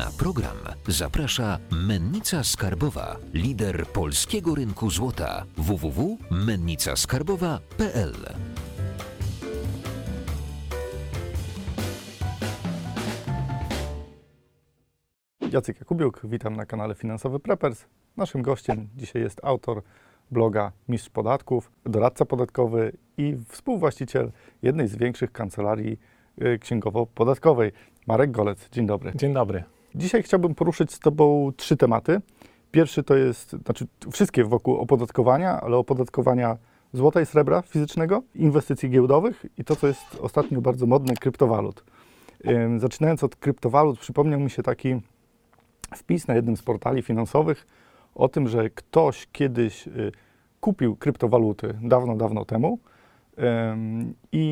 Na program zaprasza Mennica Skarbowa, lider polskiego rynku złota www.mennicaskarbowa.pl. Jacek Jakubiuk, witam na kanale Finansowy Preppers. Naszym gościem dzisiaj jest autor bloga Mistrz Podatków, doradca podatkowy i współwłaściciel jednej z większych kancelarii y, księgowo-podatkowej, Marek Golec. Dzień dobry. Dzień dobry. Dzisiaj chciałbym poruszyć z Tobą trzy tematy. Pierwszy to jest, znaczy wszystkie wokół opodatkowania, ale opodatkowania złota i srebra fizycznego, inwestycji giełdowych i to, co jest ostatnio bardzo modne, kryptowalut. Zaczynając od kryptowalut, przypomniał mi się taki wpis na jednym z portali finansowych o tym, że ktoś kiedyś y, kupił kryptowaluty dawno, dawno temu i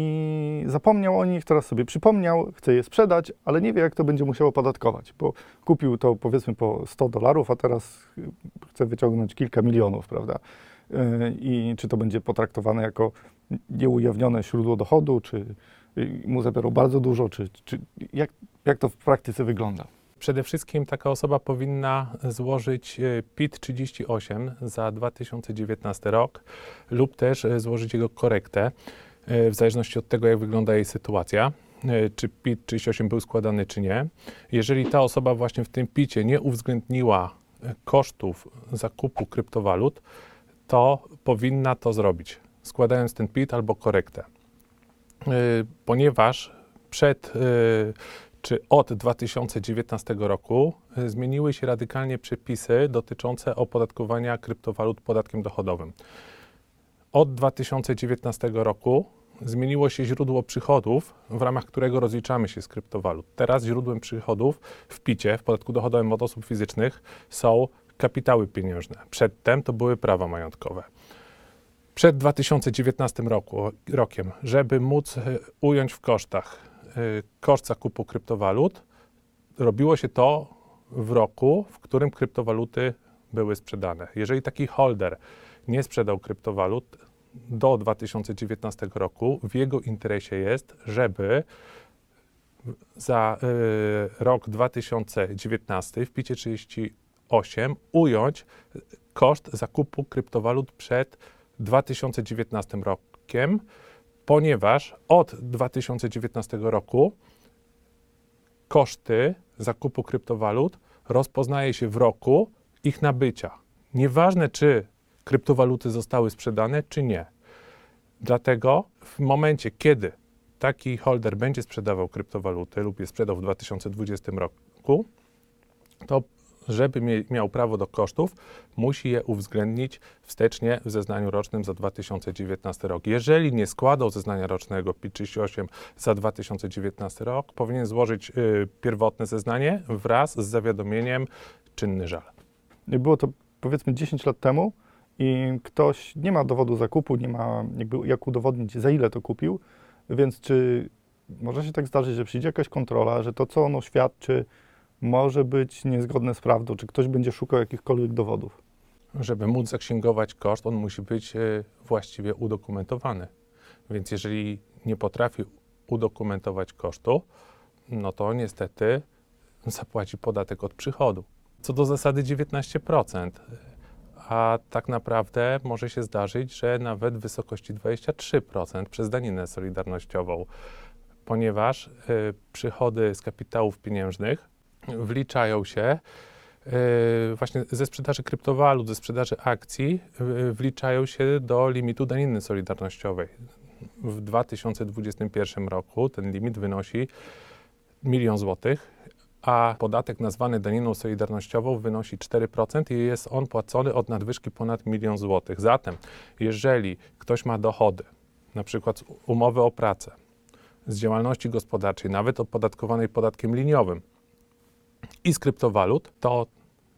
zapomniał o nich, teraz sobie przypomniał, chce je sprzedać, ale nie wie, jak to będzie musiał opodatkować, bo kupił to powiedzmy po 100 dolarów, a teraz chce wyciągnąć kilka milionów, prawda? Y, I czy to będzie potraktowane jako nieujawnione źródło dochodu, czy y, mu zabiorą bardzo dużo, czy, czy jak, jak to w praktyce wygląda? Przede wszystkim taka osoba powinna złożyć e, PIT 38 za 2019 rok lub też e, złożyć jego korektę, e, w zależności od tego, jak wygląda jej sytuacja, e, czy PIT 38 był składany, czy nie. Jeżeli ta osoba właśnie w tym PIT-ie nie uwzględniła e, kosztów zakupu kryptowalut, to powinna to zrobić, składając ten PIT albo korektę. E, Ponieważ przed e, czy od 2019 roku zmieniły się radykalnie przepisy dotyczące opodatkowania kryptowalut podatkiem dochodowym. Od 2019 roku zmieniło się źródło przychodów, w ramach którego rozliczamy się z kryptowalut. Teraz źródłem przychodów w PIT-cie, w podatku dochodowym od osób fizycznych, są kapitały pieniężne. Przedtem to były prawa majątkowe. Przed 2019 roku, rokiem, żeby móc y, ująć w kosztach y, koszt zakupu kryptowalut, robiło się to w roku, w którym kryptowaluty były sprzedane. Jeżeli taki holder nie sprzedał kryptowalut do 2019 roku, w jego interesie jest, żeby za y, rok 2019 w PIT 38 ująć koszt zakupu kryptowalut przed 2019 rokiem, ponieważ od 2019 roku koszty zakupu kryptowalut rozpoznaje się w roku ich nabycia. Nieważne, czy kryptowaluty zostały sprzedane, czy nie. Dlatego w momencie, kiedy taki holder będzie sprzedawał kryptowaluty lub je sprzedał w 2020 roku, to żeby miał prawo do kosztów, musi je uwzględnić wstecznie w zeznaniu rocznym za 2019 rok. Jeżeli nie składał zeznania rocznego PIT-38 za 2019 rok, powinien złożyć y, pierwotne zeznanie wraz z zawiadomieniem czynny żal. Było to powiedzmy 10 lat temu i ktoś nie ma dowodu zakupu, nie ma jakby jak udowodnić, za ile to kupił, więc czy może się tak zdarzyć, że przyjdzie jakaś kontrola, że to, co ono świadczy, może być niezgodne z prawdą, czy ktoś będzie szukał jakichkolwiek dowodów? Żeby móc zaksięgować koszt, on musi być y, właściwie udokumentowany. Więc jeżeli nie potrafi udokumentować kosztu, no to niestety zapłaci podatek od przychodu. Co do zasady 19%, a tak naprawdę może się zdarzyć, że nawet w wysokości 23% przez daninę solidarnościową, ponieważ y, przychody z kapitałów pieniężnych wliczają się y, właśnie ze sprzedaży kryptowalut, ze sprzedaży akcji, y, wliczają się do limitu daniny solidarnościowej. W 2021 roku ten limit wynosi milion złotych, a podatek nazwany daniną solidarnościową wynosi 4% i jest on płacony od nadwyżki ponad milion złotych. Zatem, jeżeli ktoś ma dochody, na przykład z umowy o pracę, z działalności gospodarczej, nawet opodatkowanej podatkiem liniowym i z kryptowalut, to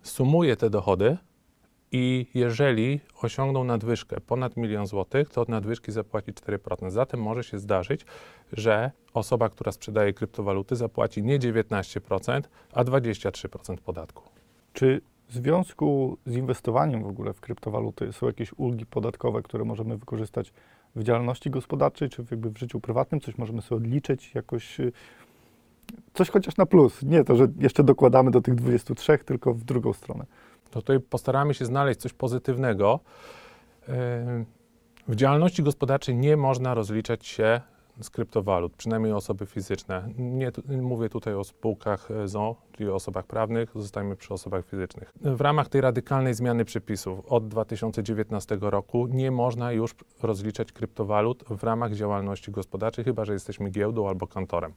sumuje te dochody i jeżeli osiągną nadwyżkę ponad milion złotych, to od nadwyżki zapłaci 4%. Zatem może się zdarzyć, że osoba, która sprzedaje kryptowaluty, zapłaci nie 19%, a 23% podatku. Czy w związku z inwestowaniem w ogóle w kryptowaluty są jakieś ulgi podatkowe, które możemy wykorzystać w działalności gospodarczej, czy jakby w życiu prywatnym? Coś możemy sobie odliczyć jakoś? y, coś chociaż na plus. Nie to, że jeszcze dokładamy do tych 23, tylko w drugą stronę. To tutaj postaramy się znaleźć coś pozytywnego. Yy, W działalności gospodarczej nie można rozliczać się z kryptowalut, przynajmniej osoby fizyczne. Nie mówię tutaj o spółkach ZO, czyli o osobach prawnych, zostajemy przy osobach fizycznych. W ramach tej radykalnej zmiany przepisów od 2019 roku nie można już rozliczać kryptowalut w ramach działalności gospodarczej, chyba że jesteśmy giełdą albo kantorem.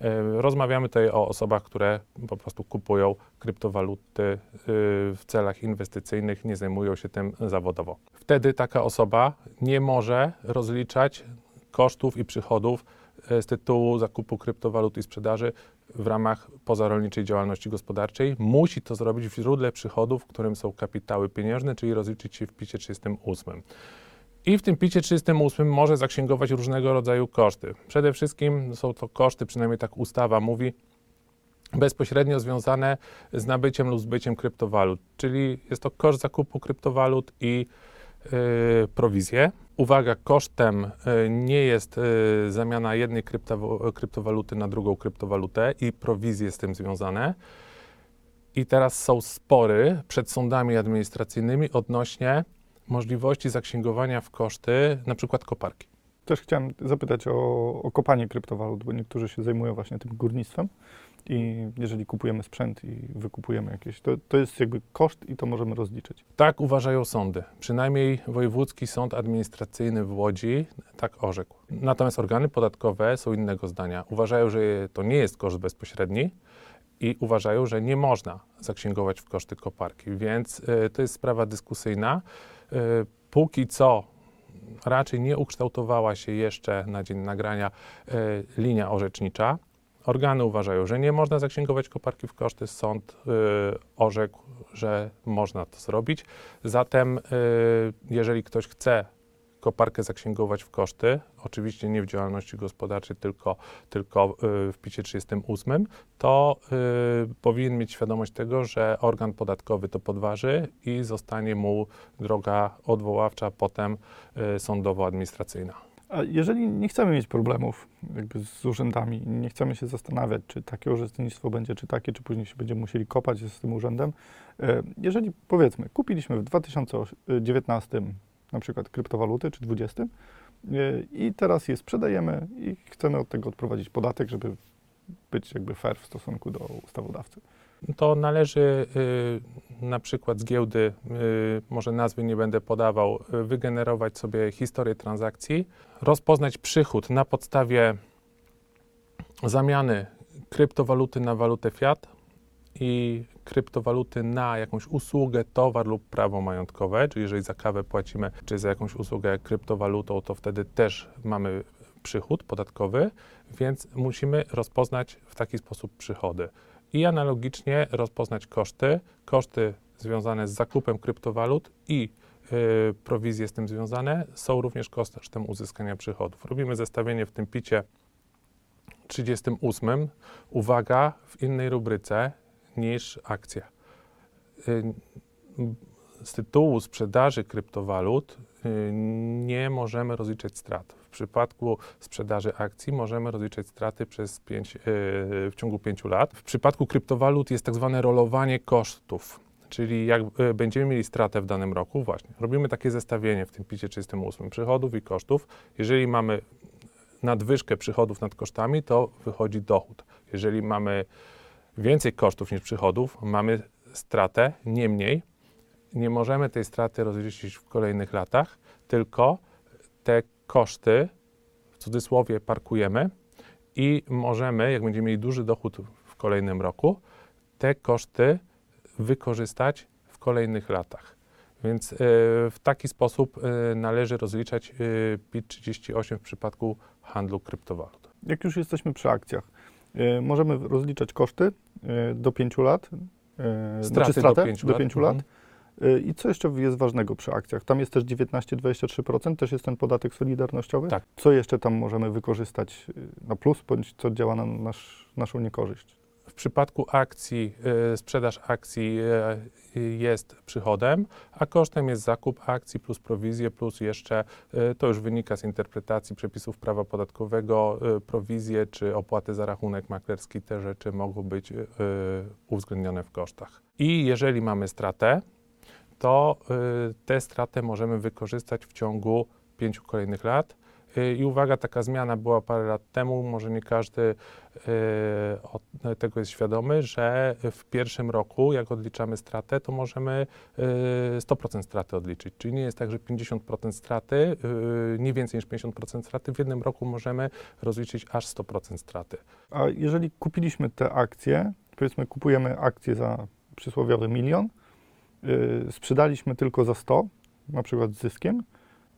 E, Rozmawiamy tutaj o osobach, które po prostu kupują kryptowaluty y, w celach inwestycyjnych, nie zajmują się tym zawodowo. Wtedy taka osoba nie może rozliczać kosztów i przychodów e, z tytułu zakupu kryptowalut i sprzedaży w ramach pozarolniczej działalności gospodarczej. Musi to zrobić w źródle przychodów, w którym są kapitały pieniężne, czyli rozliczyć się w picie 38. I w tym picie 38 może zaksięgować różnego rodzaju koszty. Przede wszystkim są to koszty, przynajmniej tak ustawa mówi, bezpośrednio związane z nabyciem lub zbyciem kryptowalut, czyli jest to koszt zakupu kryptowalut i yy, prowizje. Uwaga, kosztem y, nie jest y, zamiana jednej kryptowa- kryptowaluty na drugą kryptowalutę i prowizje z tym związane. I teraz są spory przed sądami administracyjnymi odnośnie możliwości zaksięgowania w koszty na przykład koparki. Też chciałem zapytać o, o kopanie kryptowalut, bo niektórzy się zajmują właśnie tym górnictwem i jeżeli kupujemy sprzęt i wykupujemy jakieś, to, to jest jakby koszt i to możemy rozliczyć. Tak uważają sądy. Przynajmniej Wojewódzki Sąd Administracyjny w Łodzi tak orzekł. Natomiast organy podatkowe są innego zdania. Uważają, że to nie jest koszt bezpośredni i uważają, że nie można zaksięgować w koszty koparki. Więc y, to jest sprawa dyskusyjna. Y, póki co raczej nie ukształtowała się jeszcze na dzień nagrania y, linia orzecznicza. Organy uważają, że nie można zaksięgować koparki w koszty. Sąd y, orzekł, że można to zrobić. Zatem, y, jeżeli ktoś chce koparkę zaksięgować w koszty, oczywiście nie w działalności gospodarczej, tylko, tylko y, w picie 38, to y, powinien mieć świadomość tego, że organ podatkowy to podważy i zostanie mu droga odwoławcza, potem y, sądowo-administracyjna. A jeżeli nie chcemy mieć problemów jakby z urzędami, nie chcemy się zastanawiać, czy takie urzędnictwo będzie, czy takie, czy później się będziemy musieli kopać z tym urzędem, e, jeżeli powiedzmy, kupiliśmy w 2019 na przykład kryptowaluty, czy 20 e, i teraz je sprzedajemy i chcemy od tego odprowadzić podatek, żeby być jakby fair w stosunku do ustawodawcy. To należy y, na przykład z giełdy, y, może nazwy nie będę podawał, y, wygenerować sobie historię transakcji, rozpoznać przychód na podstawie zamiany kryptowaluty na walutę fiat i kryptowaluty na jakąś usługę, towar lub prawo majątkowe, czyli jeżeli za kawę płacimy, czy za jakąś usługę kryptowalutą, to wtedy też mamy przychód podatkowy, więc musimy rozpoznać w taki sposób przychody i analogicznie rozpoznać koszty, koszty związane z zakupem kryptowalut i y, prowizje z tym związane są również kosztem uzyskania przychodów. Robimy zestawienie w tym picie 38, uwaga, w innej rubryce niż akcja. Y, z tytułu sprzedaży kryptowalut y, nie możemy rozliczać strat. Przypadku sprzedaży akcji możemy rozliczać straty przez pięć, y, w ciągu 5 lat. W przypadku kryptowalut jest tak zwane rolowanie kosztów. Czyli jak y, będziemy mieli stratę w danym roku, właśnie, robimy takie zestawienie w tym picie 38 przychodów i kosztów. Jeżeli mamy nadwyżkę przychodów nad kosztami, to wychodzi dochód. Jeżeli mamy więcej kosztów niż przychodów, mamy stratę, niemniej nie możemy tej straty rozliczyć w kolejnych latach, tylko te koszty, w cudzysłowie, parkujemy i możemy, jak będziemy mieli duży dochód w kolejnym roku, te koszty wykorzystać w kolejnych latach. Więc y, w taki sposób y, należy rozliczać y, PIT 38 w przypadku handlu kryptowalut. Jak już jesteśmy przy akcjach, e, możemy rozliczać koszty e, do 5 lat, e, znaczy Straty do stratę pięciu do lat. 5 lat. Mhm. E, I co jeszcze jest ważnego przy akcjach? Tam jest też 19-23%, też jest ten podatek solidarnościowy. Tak. Co jeszcze tam możemy wykorzystać e, na plus, bądź co działa na nasz, naszą niekorzyść? W przypadku akcji y, sprzedaż akcji y, y, jest przychodem, a kosztem jest zakup akcji plus prowizje, plus jeszcze y, to już wynika z interpretacji przepisów prawa podatkowego, y, prowizje czy opłaty za rachunek maklerski, te rzeczy mogą być y, uwzględnione w kosztach. I jeżeli mamy stratę, to y, tę stratę możemy wykorzystać w ciągu pięciu kolejnych lat. Y, I uwaga, taka zmiana była parę lat temu, może nie każdy y, tego jest świadomy, że w pierwszym roku, jak odliczamy stratę, to możemy y, 100% straty odliczyć. Czyli nie jest tak, że 50% straty, nie więcej niż 50% straty, w jednym roku możemy rozliczyć aż 100% straty. A jeżeli kupiliśmy te akcje, powiedzmy kupujemy akcje za przysłowiowy milion, sprzedaliśmy tylko za 100, na przykład z zyskiem,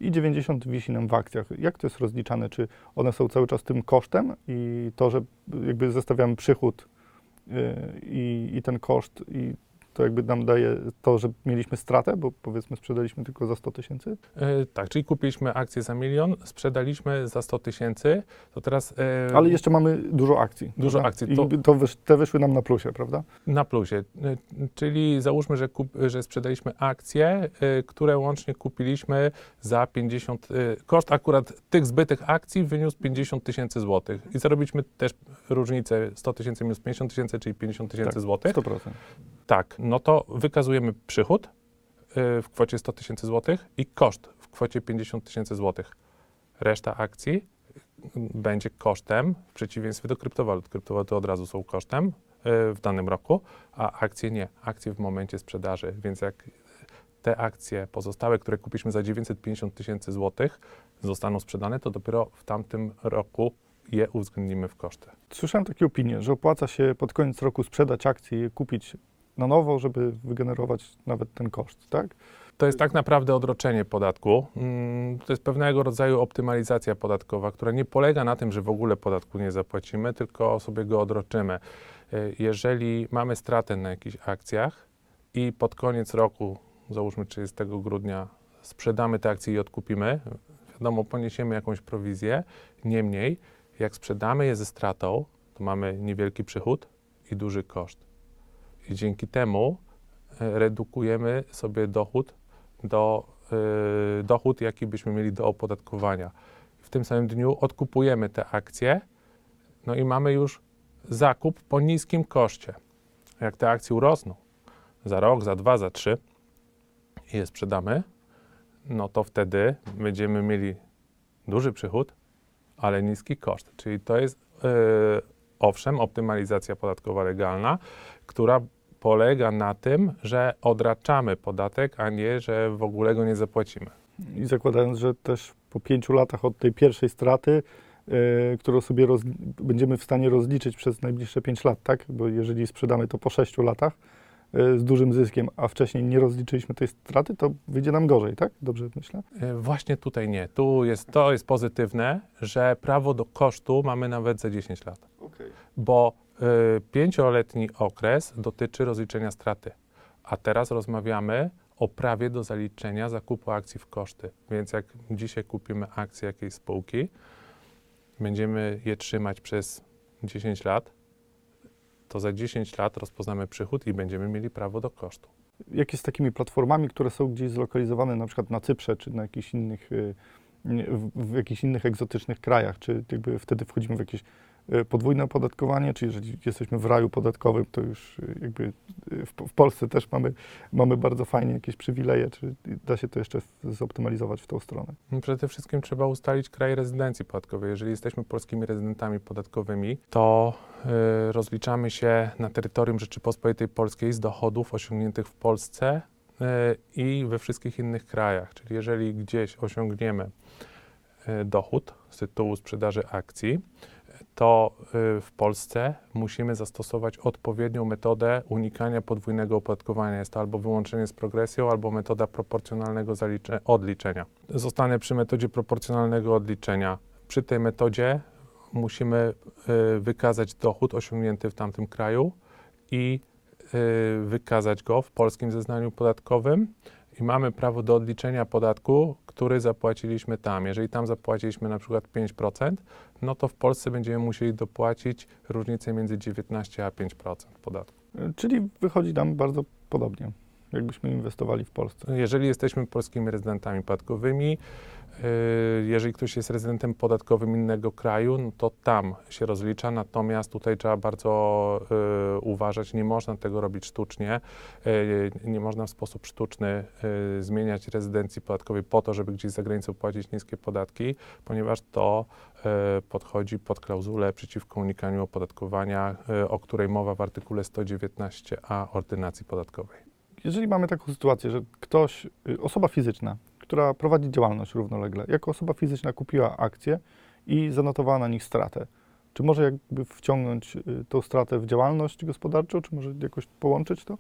i 90 wisi nam w akcjach. Jak to jest rozliczane? Czy one są cały czas tym kosztem i to, że jakby zestawiamy przychód yy, i, i ten koszt i to jakby nam daje to, że mieliśmy stratę, bo powiedzmy sprzedaliśmy tylko za 100 tysięcy? Y, tak, czyli kupiliśmy akcję za milion, sprzedaliśmy za 100 tysięcy, to teraz... y, Ale jeszcze mamy dużo akcji. Dużo prawda? akcji, I to- to wysz, te wyszły nam na plusie, prawda? Na plusie, Y, czyli załóżmy, że, kup, że sprzedaliśmy akcje, y, które łącznie kupiliśmy za 50, y, koszt akurat tych zbytych akcji wyniósł 50 tysięcy złotych i zarobiliśmy też różnicę 100 tysięcy minus 50 tysięcy, czyli 50 tysięcy Tak, złotych. 100%. Tak, no to wykazujemy przychód y, w kwocie 100 tysięcy złotych i koszt w kwocie 50 tysięcy złotych. Reszta akcji y, będzie kosztem, w przeciwieństwie do kryptowalut. Kryptowaluty od razu są kosztem y, w danym roku, a akcje nie. Akcje w momencie sprzedaży, więc jak te akcje pozostałe, które kupiliśmy za 950 tysięcy złotych, zostaną sprzedane, to dopiero w tamtym roku je uwzględnimy w koszty. Słyszałem takie opinie, że opłaca się pod koniec roku sprzedać akcje i kupić na nowo, żeby wygenerować nawet ten koszt, tak? To jest tak naprawdę odroczenie podatku. Mm, To jest pewnego rodzaju optymalizacja podatkowa, która nie polega na tym, że w ogóle podatku nie zapłacimy, tylko sobie go odroczymy. Y, Jeżeli mamy stratę na jakichś akcjach i pod koniec roku, załóżmy 30 grudnia, sprzedamy te akcje i odkupimy, wiadomo, poniesiemy jakąś prowizję. Niemniej, jak sprzedamy je ze stratą, to mamy niewielki przychód i duży koszt. I dzięki temu e, redukujemy sobie dochód do y, dochód, jaki byśmy mieli do opodatkowania. W tym samym dniu odkupujemy te akcje, no i mamy już zakup po niskim koszcie. Jak te akcje urosną za rok, za dwa, za trzy i je sprzedamy, no to wtedy będziemy mieli duży przychód, ale niski koszt. Czyli to jest y, owszem optymalizacja podatkowa legalna, która polega na tym, że odraczamy podatek, a nie, że w ogóle go nie zapłacimy. I zakładając, że też po pięciu latach od tej pierwszej straty, e, którą sobie roz, będziemy w stanie rozliczyć przez najbliższe pięć lat, tak? Bo jeżeli sprzedamy to po sześciu latach e, z dużym zyskiem, a wcześniej nie rozliczyliśmy tej straty, to wyjdzie nam gorzej, tak? Dobrze myślę? E, Właśnie tutaj nie. Tu jest, to jest pozytywne, że prawo do kosztu mamy nawet za 10 lat, bo y, pięcioletni okres dotyczy rozliczenia straty, a teraz rozmawiamy o prawie do zaliczenia zakupu akcji w koszty. Więc jak dzisiaj kupimy akcje jakiejś spółki, będziemy je trzymać przez 10 lat, to za 10 lat rozpoznamy przychód i będziemy mieli prawo do kosztu. Jak jest z takimi platformami, które są gdzieś zlokalizowane na przykład na Cyprze, czy na jakichś innych, y, w, w jakichś innych egzotycznych krajach, czy jakby wtedy wchodzimy w jakieś y, podwójne opodatkowanie, czy jeżeli jesteśmy w raju podatkowym, to już y, jakby y, w, w Polsce też mamy, mamy bardzo fajnie jakieś przywileje, czy da się to jeszcze zoptymalizować w tą stronę? No, Przede wszystkim trzeba ustalić kraj rezydencji podatkowej. Jeżeli jesteśmy polskimi rezydentami podatkowymi, to y, rozliczamy się na terytorium Rzeczypospolitej Polskiej z dochodów osiągniętych w Polsce y, i we wszystkich innych krajach. Czyli jeżeli gdzieś osiągniemy y, dochód z tytułu sprzedaży akcji, to y, w Polsce musimy zastosować odpowiednią metodę unikania podwójnego opodatkowania. Jest to albo wyłączenie z progresją, albo metoda proporcjonalnego odliczenia. Zostanę przy metodzie proporcjonalnego odliczenia. Przy tej metodzie musimy y, wykazać dochód osiągnięty w tamtym kraju i y, wykazać go w polskim zeznaniu podatkowym i mamy prawo do odliczenia podatku, który zapłaciliśmy tam. Jeżeli tam zapłaciliśmy na przykład 5%, no to w Polsce będziemy musieli dopłacić różnicę między 19 a 5% podatku. Czyli wychodzi nam bardzo podobnie, jakbyśmy inwestowali w Polsce. Jeżeli jesteśmy polskimi rezydentami podatkowymi, y, jeżeli ktoś jest rezydentem podatkowym innego kraju, no to tam się rozlicza, natomiast tutaj trzeba bardzo y, uważać, nie można tego robić sztucznie, y, nie można w sposób sztuczny zmieniać rezydencji podatkowej po to, żeby gdzieś za granicą płacić niskie podatki, ponieważ to podchodzi pod klauzulę przeciwko unikaniu opodatkowania, o której mowa w artykule 119a ordynacji podatkowej. Jeżeli mamy taką sytuację, że ktoś, y, osoba fizyczna, która prowadzi działalność równolegle, jako osoba fizyczna kupiła akcje i zanotowała na nich stratę, czy może jakby wciągnąć y, tą stratę w działalność gospodarczą, czy może jakoś połączyć to?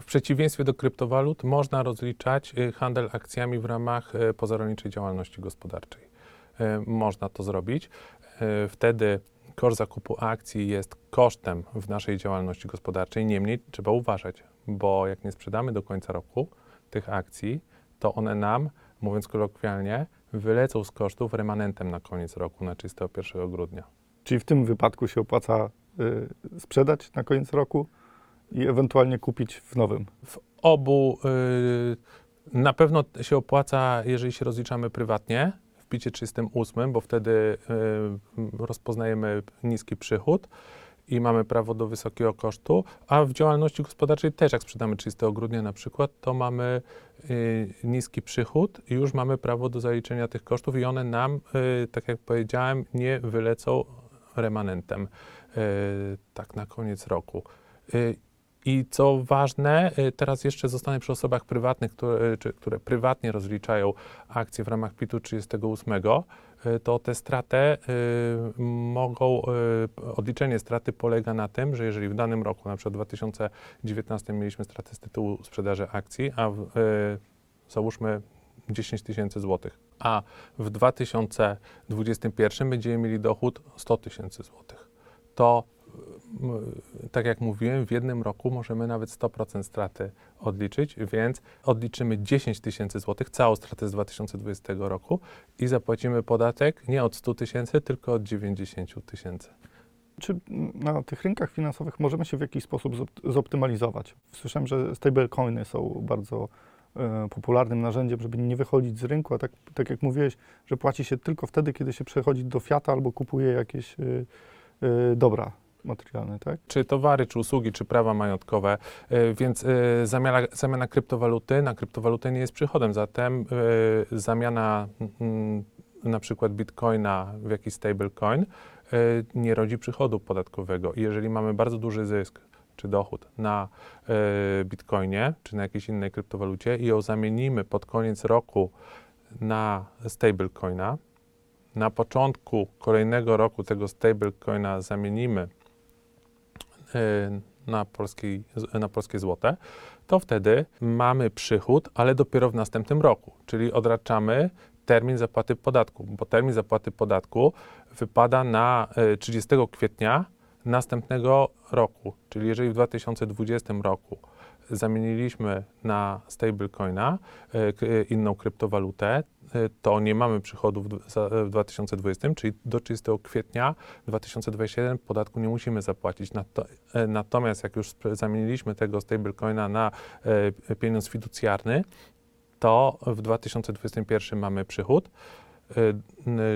W przeciwieństwie do kryptowalut można rozliczać y, handel akcjami w ramach pozarolniczej działalności gospodarczej. Można to zrobić. Wtedy koszt zakupu akcji jest kosztem w naszej działalności gospodarczej. Niemniej trzeba uważać, bo jak nie sprzedamy do końca roku tych akcji, to one nam, mówiąc kolokwialnie, wylecą z kosztów remanentem na koniec roku, na 31 grudnia. Czyli w tym wypadku się opłaca y, sprzedać na koniec roku i ewentualnie kupić w nowym. w obu y, na pewno się opłaca, jeżeli się rozliczamy prywatnie w picie 38, bo wtedy y, rozpoznajemy niski przychód i mamy prawo do wysokiego kosztu, a w działalności gospodarczej też jak sprzedamy 30 grudnia na przykład, to mamy y, niski przychód i już mamy prawo do zaliczenia tych kosztów i one nam, y, tak jak powiedziałem, nie wylecą remanentem y, tak na konies roku. Y, i co ważne, y, teraz jeszcze zostanę przy osobach prywatnych, które, które prywatnie rozliczają akcje w ramach PIT-u 38, y, to tę stratę y, mogą, y, odliczenie straty polega na tym, że jeżeli w danym roku, na przykład w 2019 mieliśmy stratę z tytułu sprzedaży akcji, a w, y, załóżmy 10 tysięcy złotych, a w 2021 będziemy mieli dochód 100 tysięcy złotych, to tak jak mówiłem, w jednym roku możemy nawet 100% straty odliczyć, więc odliczymy 10 tysięcy złotych, całą stratę z 2020 roku i zapłacimy podatek nie od 100 tysięcy, tylko od 90 tysięcy. Czy na tych rynkach finansowych możemy się w jakiś sposób zopt- zoptymalizować? Słyszałem, że stablecoiny są bardzo e, popularnym narzędziem, żeby nie wychodzić z rynku, a tak, tak jak mówiłeś, że płaci się tylko wtedy, kiedy się przechodzi do fiata albo kupuje jakieś y, dobra materialne, tak? czy towary, czy usługi, czy prawa majątkowe, y, więc y, zamiana, zamiana kryptowaluty na kryptowalutę nie jest przychodem, zatem y, zamiana mm, na przykład bitcoina w jakiś stablecoin nie rodzi przychodu podatkowego. Jeżeli mamy bardzo duży zysk czy dochód na bitcoinie, czy na jakiejś innej kryptowalucie i ją zamienimy pod koniec roku na stablecoina, na początku kolejnego roku tego stablecoina zamienimy na, polskiej, na polskie złote, to wtedy mamy przychód, ale dopiero w następnym roku, czyli odraczamy termin zapłaty podatku, bo termin zapłaty podatku wypada na y, 30 kwietnia następnego roku, czyli jeżeli w 2020 roku zamieniliśmy na stablecoina k- y, inną kryptowalutę, y, to nie mamy przychodów w, za- w 2020, czyli do 30 kwietnia 2021 podatku nie musimy zapłacić. Nato, e, natomiast jak już zamieniliśmy tego stablecoina na e, pieniądz fiducjarny, to w 2021 mamy przychód,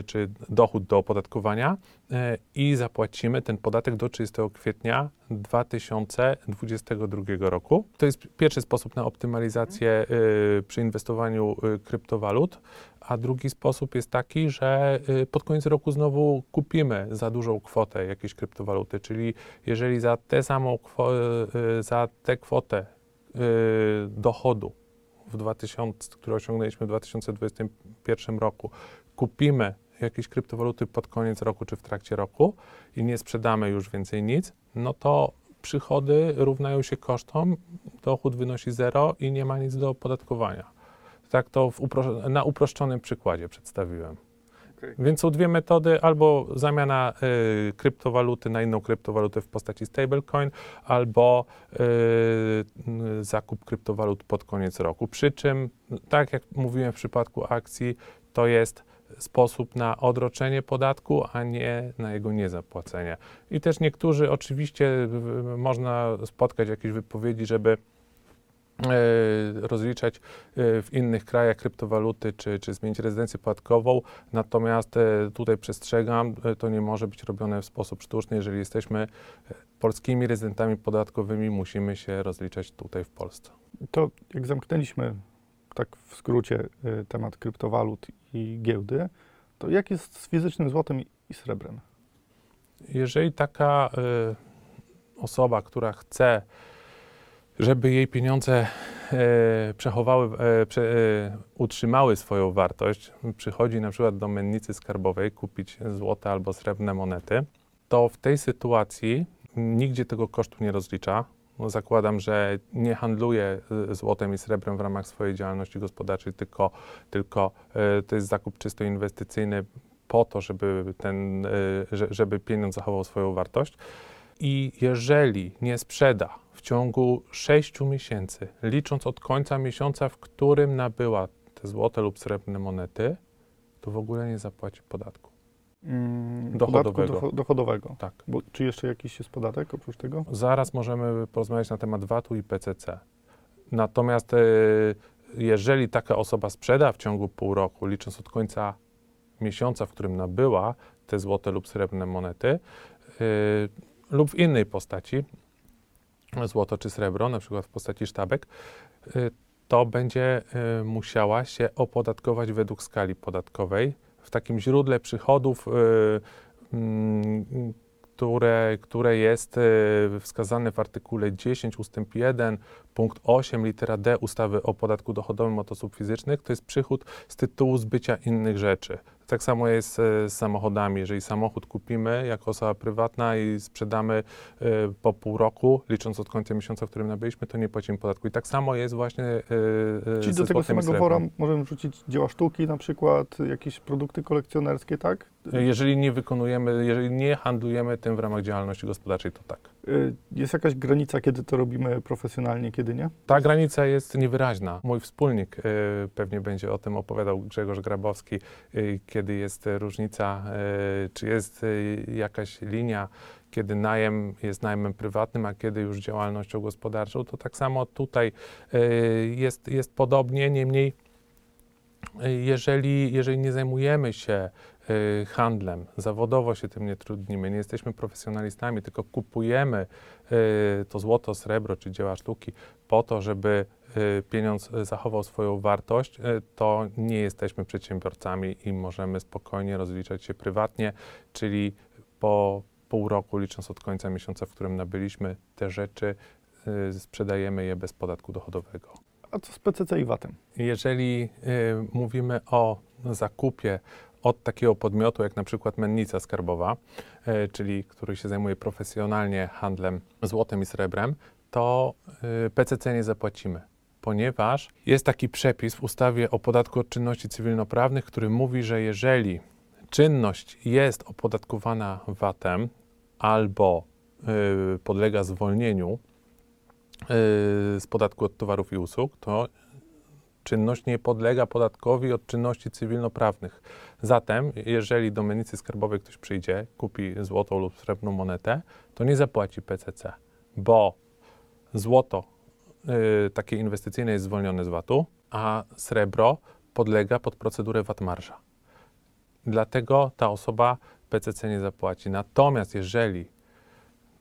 czy dochód do opodatkowania y, i zapłacimy ten podatek do 30 kwietnia 2022 roku. To jest pierwszy sposób na optymalizację y, przy inwestowaniu y, kryptowalut, a drugi sposób jest taki, że y, pod koniec roku znowu kupimy za dużą kwotę jakiejś kryptowaluty, czyli jeżeli za tę samą y, za tę kwotę y, dochodu w 2000, które osiągnęliśmy w 2021 roku, kupimy jakieś kryptowaluty pod koniec roku czy w trakcie roku i nie sprzedamy już więcej nic, no to przychody równają się kosztom, dochód wynosi zero i nie ma nic do opodatkowania. Tak to na uproszczonym przykładzie przedstawiłem. Więc są dwie metody, albo zamiana y, kryptowaluty na inną kryptowalutę w postaci stablecoin, albo y, zakup kryptowalut pod koniec roku. Przy czym, tak jak mówiłem w przypadku akcji, to jest sposób na odroczenie podatku, a nie na jego niezapłacenie. I też niektórzy, oczywiście, można spotkać jakieś wypowiedzi, żeby e, rozliczać e, w innych krajach kryptowaluty, czy, czy zmienić rezydencję podatkową. Natomiast e, tutaj przestrzegam, to nie może być robione w sposób sztuczny. Jeżeli jesteśmy polskimi rezydentami podatkowymi, musimy się rozliczać tutaj w Polsce. To jak zamknęliśmy tak w skrócie y, temat kryptowalut i giełdy, to jak jest z fizycznym złotem i srebrem? Jeżeli taka y, osoba, która chce, żeby jej pieniądze e, przechowały, e, prze, e, utrzymały swoją wartość, przychodzi na przykład do mennicy skarbowej kupić złote albo srebrne monety, to w tej sytuacji nigdzie tego kosztu nie rozlicza. Zakładam, że nie handluje y, złotem i srebrem w ramach swojej działalności gospodarczej, tylko, tylko e, to jest zakup czysto inwestycyjny po to, żeby, ten, y, że- żeby pieniądz zachował swoją wartość. I jeżeli nie sprzeda w ciągu 6 miesięcy, licząc od końca miesiąca, w którym nabyła te złote lub srebrne monety, to w ogóle nie zapłaci podatku. Mm, Dochodowego. Podatku docho- dochodowego. Tak. Bo, czy jeszcze jakiś jest podatek oprócz tego? Zaraz możemy porozmawiać na temat VAT-u i PCC. Natomiast e, jeżeli taka osoba sprzeda w ciągu pół roku, licząc od końca miesiąca, w którym nabyła te złote lub srebrne monety, e, lub w innej postaci, złoto czy srebro, na przykład w postaci sztabek, e, to będzie musiała się opodatkować według skali podatkowej w takim źródle przychodów, e, mm, które, które jest e, wskazane w artykule 10 ustęp 1 punkt 8 litera D ustawy o podatku dochodowym od osób fizycznych, to jest przychód z tytułu zbycia innych rzeczy. Tak samo jest e, z samochodami. Jeżeli samochód kupimy jako osoba prywatna i sprzedamy e, po pół roku, licząc od końca miesiąca, w którym nabyliśmy, to nie płacimy podatku. I tak samo jest właśnie e, Czyli do tego samego wora możemy wrzucić dzieła sztuki, na przykład jakieś produkty kolekcjonerskie, tak? Jeżeli nie wykonujemy, jeżeli nie handlujemy tym w ramach działalności gospodarczej, to tak. Y, Jest jakaś granica, kiedy to robimy profesjonalnie, kiedy nie? Ta granica jest niewyraźna. Mój wspólnik y, pewnie będzie o tym opowiadał, Grzegorz Grabowski, y, kiedy jest różnica, czy jest jakaś linia, kiedy najem jest najmem prywatnym, a kiedy już działalnością gospodarczą, to tak samo tutaj jest, jest podobnie, niemniej jeżeli, jeżeli nie zajmujemy się handlem, zawodowo się tym nie trudnimy, nie jesteśmy profesjonalistami, tylko kupujemy y, to złoto, srebro czy dzieła sztuki po to, żeby y, pieniądz y, zachował swoją wartość, y, to nie jesteśmy przedsiębiorcami i możemy spokojnie rozliczać się prywatnie, czyli po pół roku, licząc od końca miesiąca, w którym nabyliśmy te rzeczy, y, sprzedajemy je bez podatku dochodowego. A co z PCC i VAT-em? Jeżeli y, mówimy o zakupie od takiego podmiotu, jak na przykład mennica skarbowa, y, czyli który się zajmuje profesjonalnie handlem złotem i srebrem, to y, PCC nie zapłacimy, ponieważ jest taki przepis w ustawie o podatku od czynności cywilnoprawnych, który mówi, że jeżeli czynność jest opodatkowana VAT-em albo y, podlega zwolnieniu z podatku od towarów i usług, to czynność nie podlega podatkowi od czynności cywilnoprawnych. Zatem, jeżeli do mennicy skarbowej ktoś przyjdzie, kupi złotą lub srebrną monetę, to nie zapłaci PCC, bo złoto y, takie inwestycyjne jest zwolnione z VAT-u, a srebro podlega pod procedurę VAT marża. Dlatego ta osoba PCC nie zapłaci. Natomiast jeżeli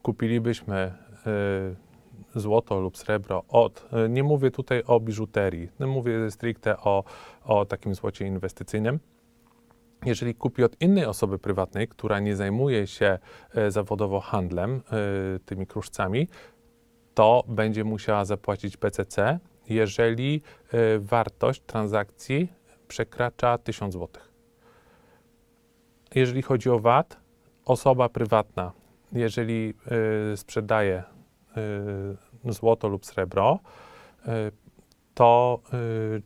kupilibyśmy y, złoto lub srebro od, y, nie mówię tutaj o biżuterii, no mówię stricte o, o takim złocie inwestycyjnym. Jeżeli kupi od innej osoby prywatnej, która nie zajmuje się y, zawodowo handlem y, tymi kruszcami, to będzie musiała zapłacić PCC, jeżeli wartość transakcji przekracza 1000 zł. Jeżeli chodzi o VAT, osoba prywatna, jeżeli sprzedaje złoto lub srebro, y, to y,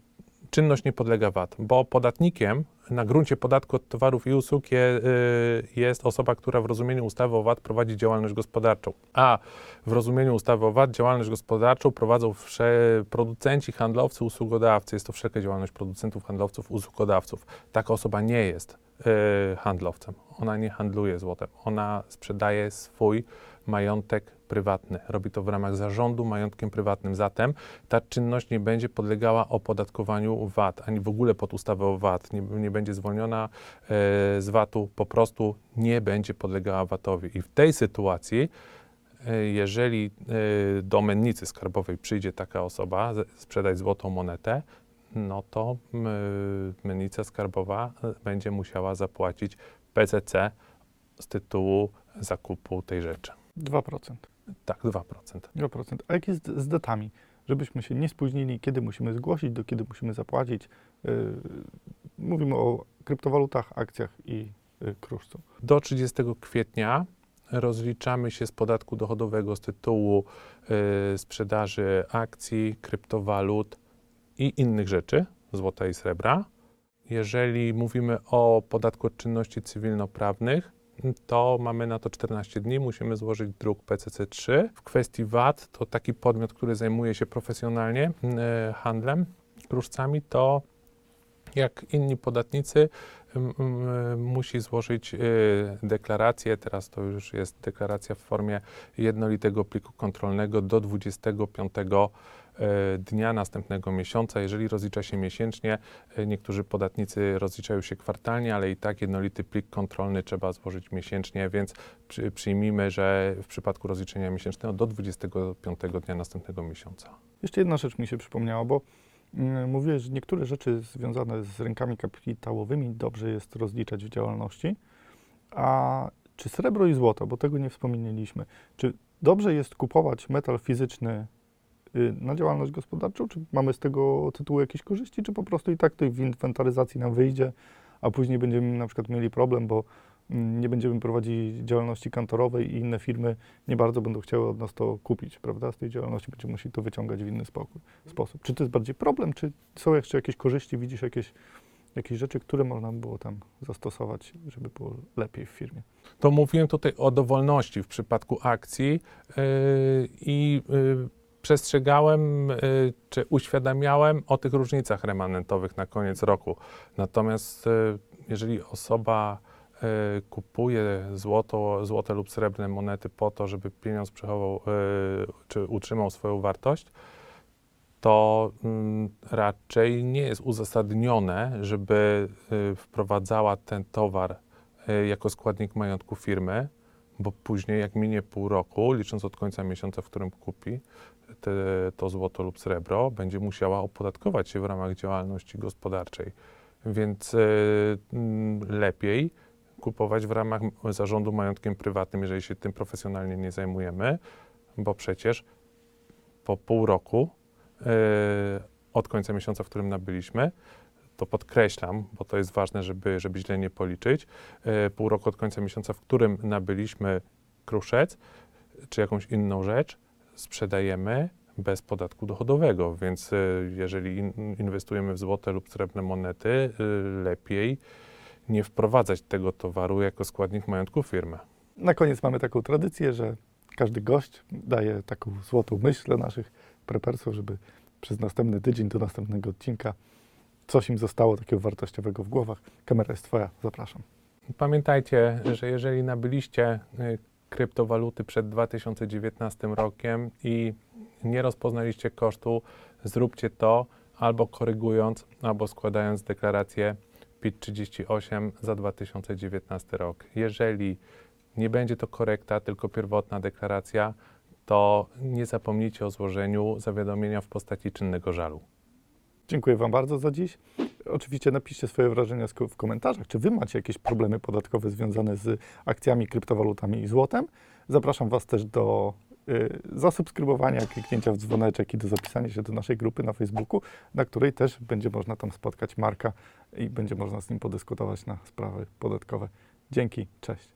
czynność nie podlega VAT, bo podatnikiem na gruncie podatku od towarów i usług je, y, jest osoba, która w rozumieniu ustawy o VAT prowadzi działalność gospodarczą, a w rozumieniu ustawy o VAT działalność gospodarczą prowadzą producenci, handlowcy, usługodawcy. Jest to wszelka działalność producentów, handlowców, usługodawców. Taka osoba nie jest y, handlowcem. Ona nie handluje złotem. Ona sprzedaje swój majątek prywatny. Robi to w ramach zarządu majątkiem prywatnym. Zatem ta czynność nie będzie podlegała opodatkowaniu VAT, ani w ogóle pod ustawę o VAT. Nie, nie będzie zwolniona e, z VAT-u, po prostu nie będzie podlegała VAT-owi. I w tej sytuacji, e, jeżeli e, do mennicy skarbowej przyjdzie taka osoba, sprzedać złotą monetę, no to mennica skarbowa e, będzie musiała zapłacić PCC z tytułu zakupu tej rzeczy. 2%. Tak, 2%. 2%. A jak jest z datami? Żebyśmy się nie spóźnili, kiedy musimy zgłosić, do kiedy musimy zapłacić. Yy, mówimy o kryptowalutach, akcjach i yy, kruszcu. Do 30 kwietnia rozliczamy się z podatku dochodowego z tytułu y, sprzedaży akcji, kryptowalut i innych rzeczy, złota i srebra. Jeżeli mówimy o podatku od czynności cywilnoprawnych, to mamy na to 14 dni, musimy złożyć druk PCC3. W kwestii VAT, to taki podmiot, który zajmuje się profesjonalnie y, handlem kruszcami, to jak inni podatnicy musi złożyć y, deklarację, teraz to już jest deklaracja w formie jednolitego pliku kontrolnego do 25 y, dnia następnego miesiąca. Jeżeli rozlicza się miesięcznie, y, niektórzy podatnicy rozliczają się kwartalnie, ale i tak jednolity plik kontrolny trzeba złożyć miesięcznie, więc przy, przyjmijmy, że w przypadku rozliczenia miesięcznego do 25 dnia następnego miesiąca. Jeszcze jedna rzecz mi się przypomniała, bo mówiłeś, że niektóre rzeczy związane z rynkami kapitałowymi dobrze jest rozliczać w działalności. A czy srebro i złoto, bo tego nie wspomnieliśmy, czy dobrze jest kupować metal fizyczny y, na działalność gospodarczą? Czy mamy z tego tytułu jakieś korzyści, czy po prostu i tak tej w inwentaryzacji nam wyjdzie, a później będziemy na przykład mieli problem, bo mm, nie będziemy prowadzić działalności kantorowej i inne firmy nie bardzo będą chciały od nas to kupić, prawda? Z tej działalności będziemy musieli to wyciągać w inny spokój, sposób. Czy to jest bardziej problem, czy są jeszcze jakieś korzyści, widzisz jakieś, jakieś rzeczy, które można by było tam zastosować, żeby było lepiej w firmie? To mówiłem tutaj o dowolności w przypadku akcji yy, i yy, przestrzegałem yy, czy uświadamiałem o tych różnicach remanentowych na koniec roku. Natomiast yy, jeżeli osoba kupuje złoto, złote lub srebrne monety po to, żeby pieniądz przechował yy, czy utrzymał swoją wartość, to mm, raczej nie jest uzasadnione, żeby y, wprowadzała ten towar y, jako składnik majątku firmy, bo później, jak minie pół roku, licząc od końca miesiąca, w którym kupi te, to złoto lub srebro, będzie musiała opodatkować się w ramach działalności gospodarczej. Więc y, mm, lepiej kupować w ramach zarządu majątkiem prywatnym, jeżeli się tym profesjonalnie nie zajmujemy, bo przecież po pół roku y, od końca miesiąca, w którym nabyliśmy, to podkreślam, bo to jest ważne, żeby, żeby źle nie policzyć, y, pół roku od końca miesiąca, w którym nabyliśmy kruszec czy jakąś inną rzecz, sprzedajemy bez podatku dochodowego, więc y, jeżeli in, inwestujemy w złote lub srebrne monety, lepiej nie wprowadzać tego towaru jako składnik majątku firmy. Na koniec mamy taką tradycję, że każdy gość daje taką złotą myśl dla naszych prepersów, żeby przez następny tydzień do następnego odcinka coś im zostało takiego wartościowego w głowach. Kamera jest Twoja, zapraszam. Pamiętajcie, że jeżeli nabyliście y, kryptowaluty przed 2019 rokiem i nie rozpoznaliście kosztu, zróbcie to albo korygując, albo składając deklarację PIT-38 za 2019 rok. Jeżeli nie będzie to korekta, tylko pierwotna deklaracja, to nie zapomnijcie o złożeniu zawiadomienia w postaci czynnego żalu. Dziękuję Wam bardzo za dziś. Oczywiście napiszcie swoje wrażenia w komentarzach, czy Wy macie jakieś problemy podatkowe związane z akcjami, kryptowalutami i złotem. Zapraszam Was też do zasubskrybowania, kliknięcia w dzwoneczek i do zapisania się do naszej grupy na Facebooku, na której też będzie można tam spotkać Marka i będzie można z nim podyskutować na sprawy podatkowe. Dzięki, cześć.